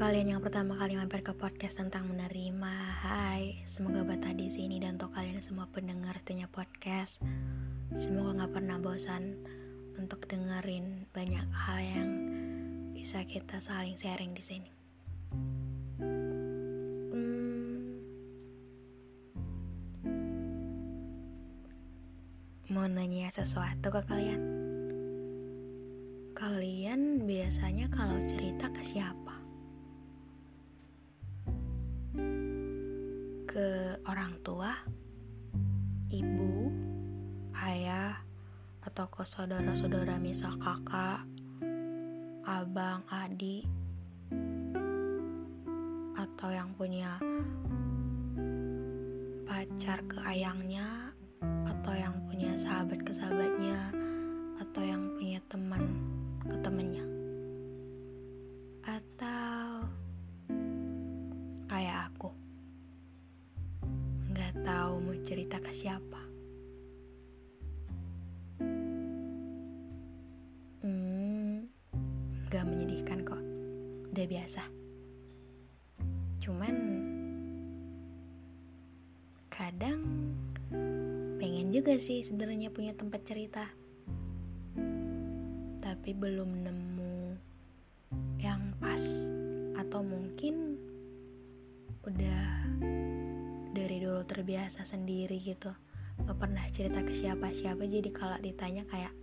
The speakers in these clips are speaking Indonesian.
Kalian yang pertama kali mampir ke podcast tentang menerima, hai, semoga betah di sini dan untuk kalian semua pendengar setianya podcast, semoga nggak pernah bosan untuk dengerin banyak hal yang bisa kita saling sharing di sini. Hmm, mau nanya sesuatu ke kalian. Kalian biasanya kalau cerita ke siapa? Ibu, ayah, atau ke saudara-saudara misal kakak, abang, adik, atau yang punya pacar ke ayangnya, atau yang punya sahabat ke sahabatnya, atau yang punya teman siapa. Hmm, nggak menyedihkan kok, udah biasa. Cuman kadang pengen juga sih sebenarnya punya tempat cerita, tapi belum nemu yang pas atau mungkin udah terbiasa sendiri gitu. Gak pernah cerita ke siapa-siapa jadi kalau ditanya kayak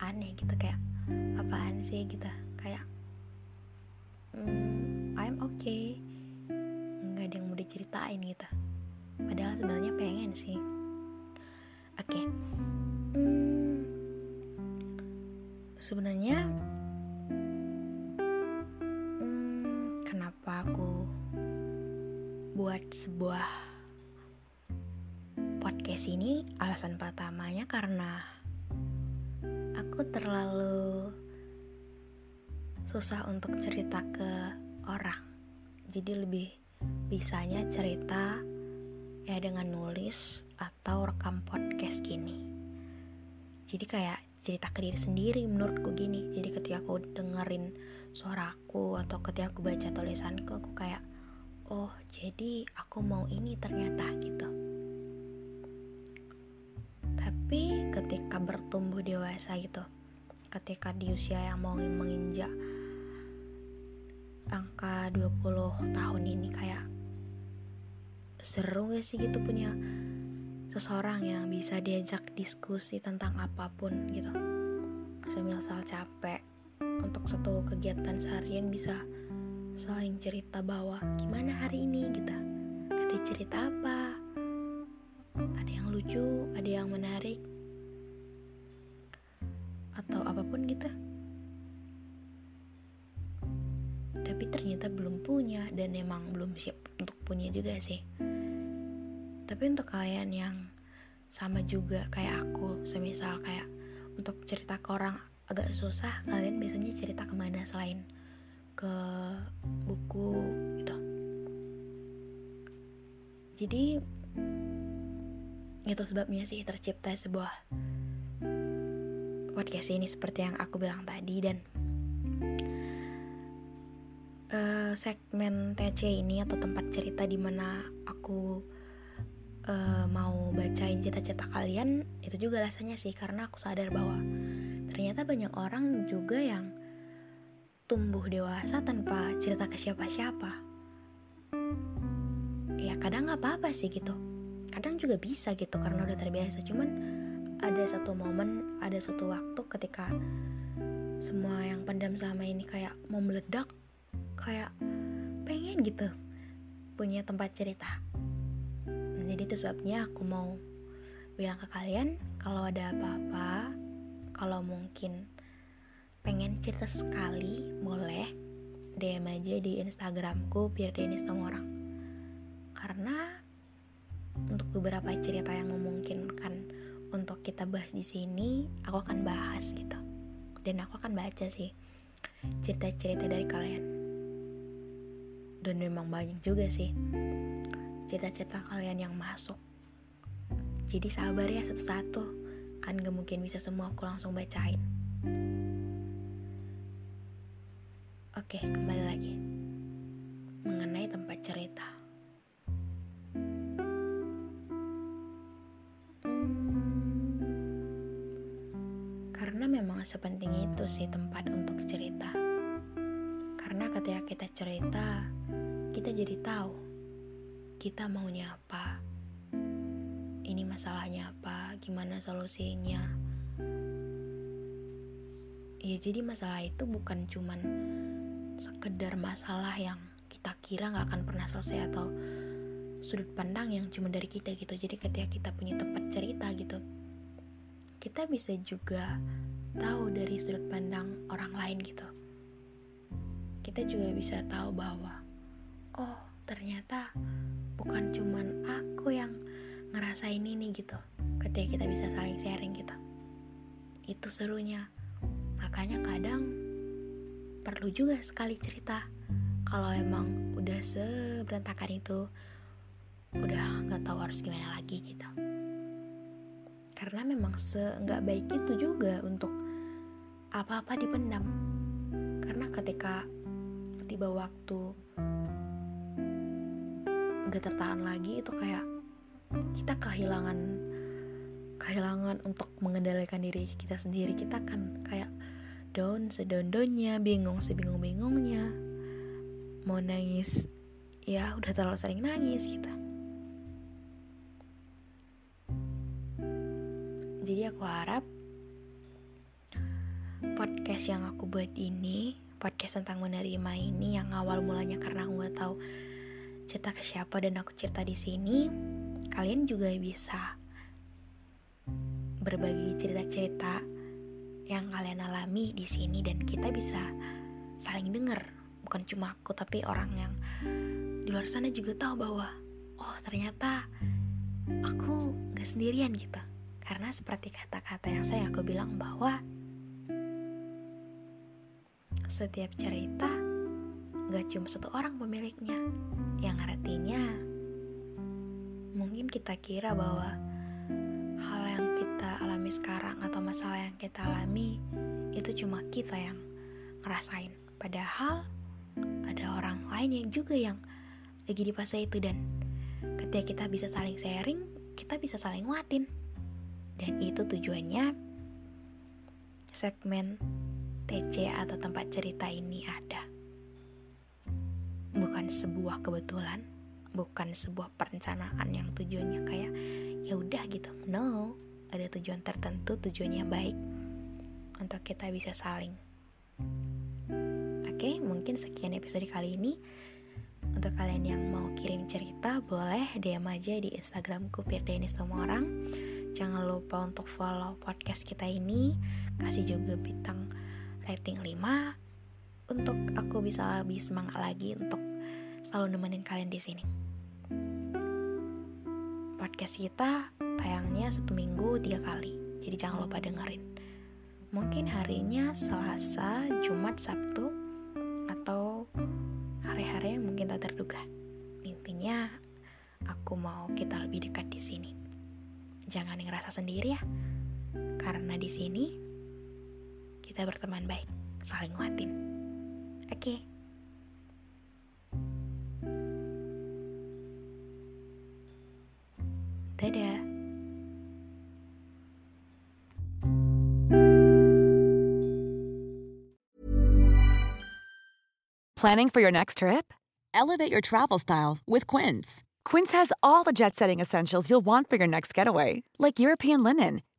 aneh gitu kayak apaan sih? gitu. Kayak mm, I'm okay. Nggak ada yang mau diceritain gitu. Padahal sebenarnya pengen sih. Oke. Okay. hmm, sebenarnya hmm, kenapa aku buat sebuah podcast ini alasan pertamanya karena aku terlalu susah untuk cerita ke orang. Jadi lebih bisanya cerita ya dengan nulis atau rekam podcast gini. Jadi kayak cerita ke diri sendiri menurutku gini. Jadi ketika aku dengerin suaraku atau ketika aku baca tulisanku aku kayak oh jadi aku mau ini ternyata bertumbuh dewasa gitu. Ketika di usia yang mau menginjak angka 20 tahun ini kayak seru gak sih gitu punya seseorang yang bisa diajak diskusi tentang apa pun gitu. Semisal capek untuk satu kegiatan seharian bisa saling cerita bahwa gimana hari ini gitu. Ada cerita apa? Ada yang lucu, ada yang menarik, atau apa pun gitu. Tapi ternyata belum punya dan emang belum siap untuk punya juga sih. Tapi untuk kalian yang sama juga kayak aku, semisal kayak untuk cerita ke orang agak susah, kalian biasanya cerita ke mana selain ke buku gitu. Jadi itu sebabnya sih tercipta sebuah podcast ini seperti yang aku bilang tadi dan uh, segmen TC ini atau tempat cerita di mana aku uh, mau bacain cerita-cerita kalian itu juga rasanya sih karena aku sadar bahwa ternyata banyak orang juga yang tumbuh dewasa tanpa cerita ke siapa-siapa. Ya kadang nggak apa-apa sih gitu. Kadang juga bisa gitu karena udah terbiasa. Cuman ada satu momen, ada satu waktu ketika semua yang pendam selama ini kayak mau meledak, kayak pengen gitu punya tempat cerita. Nah, jadi itu sebabnya aku mau bilang ke kalian kalau ada apa-apa, kalau mungkin pengen cerita sekali boleh DM aja di Instagramku Pir Denis orang karena untuk beberapa cerita yang memungkinkan untuk kita bahas di sini aku akan bahas gitu. Dan aku akan baca sih cerita-cerita dari kalian. Dan memang banyak juga sih cerita-cerita kalian yang masuk. Jadi sabar ya satu-satu. Kan gak mungkin bisa semua aku langsung bacain. Oke, kembali lagi. Mengenai tempat cerita. Sepenting itu sih tempat untuk cerita. Karena ketika kita cerita, kita jadi tahu kita maunya apa, ini masalahnya apa, gimana solusinya. Ya jadi masalah itu bukan cuman sekedar masalah yang kita kira nggak akan pernah selesai atau sudut pandang yang cuma dari kita gitu jadi ketika kita punya tempat cerita gitu kita bisa juga tahu dari sudut pandang orang lain gitu. Kita juga bisa tahu bahwa oh ternyata bukan cuman aku yang ngerasain ini gitu ketika kita bisa saling sharing gitu. Itu serunya. Makanya kadang perlu juga sekali cerita kalau emang udah seberantakan itu udah nggak tahu harus gimana lagi gitu. Karena memang se nggak baik itu juga untuk apa-apa dipendam karena ketika tiba waktu nggak tertahan lagi itu kayak kita kehilangan kehilangan untuk mengendalikan diri kita sendiri kita kan kayak down sedondonnya, bingung sebingung-bingungnya. Mau nangis, ya udah terlalu sering nangis gitu. Jadi aku harap podcast yang aku buat ini, podcast tentang menerima ini yang awal mulanya karena aku gak tahu cerita ke siapa dan aku cerita di sini, kalian juga bisa berbagi cerita-cerita yang kalian alami di sini dan kita bisa saling dengar bukan cuma aku tapi orang yang di luar sana juga tahu bahwa oh ternyata aku gak sendirian gitu. Karena seperti kata-kata yang saya aku bilang bahwa setiap cerita gak cuma satu orang pemiliknya yang artinya mungkin kita kira bahwa alami sekarang atau masalah yang kita alami itu cuma kita yang ngerasain. Padahal ada orang lain yang juga yang lagi di fase itu dan ketika kita bisa saling sharing, kita bisa saling nguatin. Dan itu tujuannya segmen TC atau tempat cerita ini ada. Bukan sebuah kebetulan, bukan sebuah perencanaan yang tujuannya kayak ya udah gitu. No, ada tujuan tertentu, tujuannya baik untuk kita bisa saling. Oke, mungkin sekian episode kali ini. Untuk kalian yang mau kirim cerita, boleh DM aja di Instagramku Firdanis orang. Jangan lupa untuk follow podcast kita ini, kasih juga bintang rating 5 untuk aku bisa lebih semangat lagi untuk selalu nemenin kalian di sini. Podcast kita tayangnya satu minggu tiga kali jadi jangan lupa dengerin. Mungkin harinya Selasa, Jumat, Sabtu atau hari-hari yang mungkin tak terduga. Intinya aku mau kita lebih dekat di sini. Jangan ngerasa sendiri ya karena di sini kita berteman baik, saling nguatin. Oke. Okay. Dadah. Planning for your next trip? Elevate your travel style with Quince. Quince has all the jet setting essentials you'll want for your next getaway, like European linen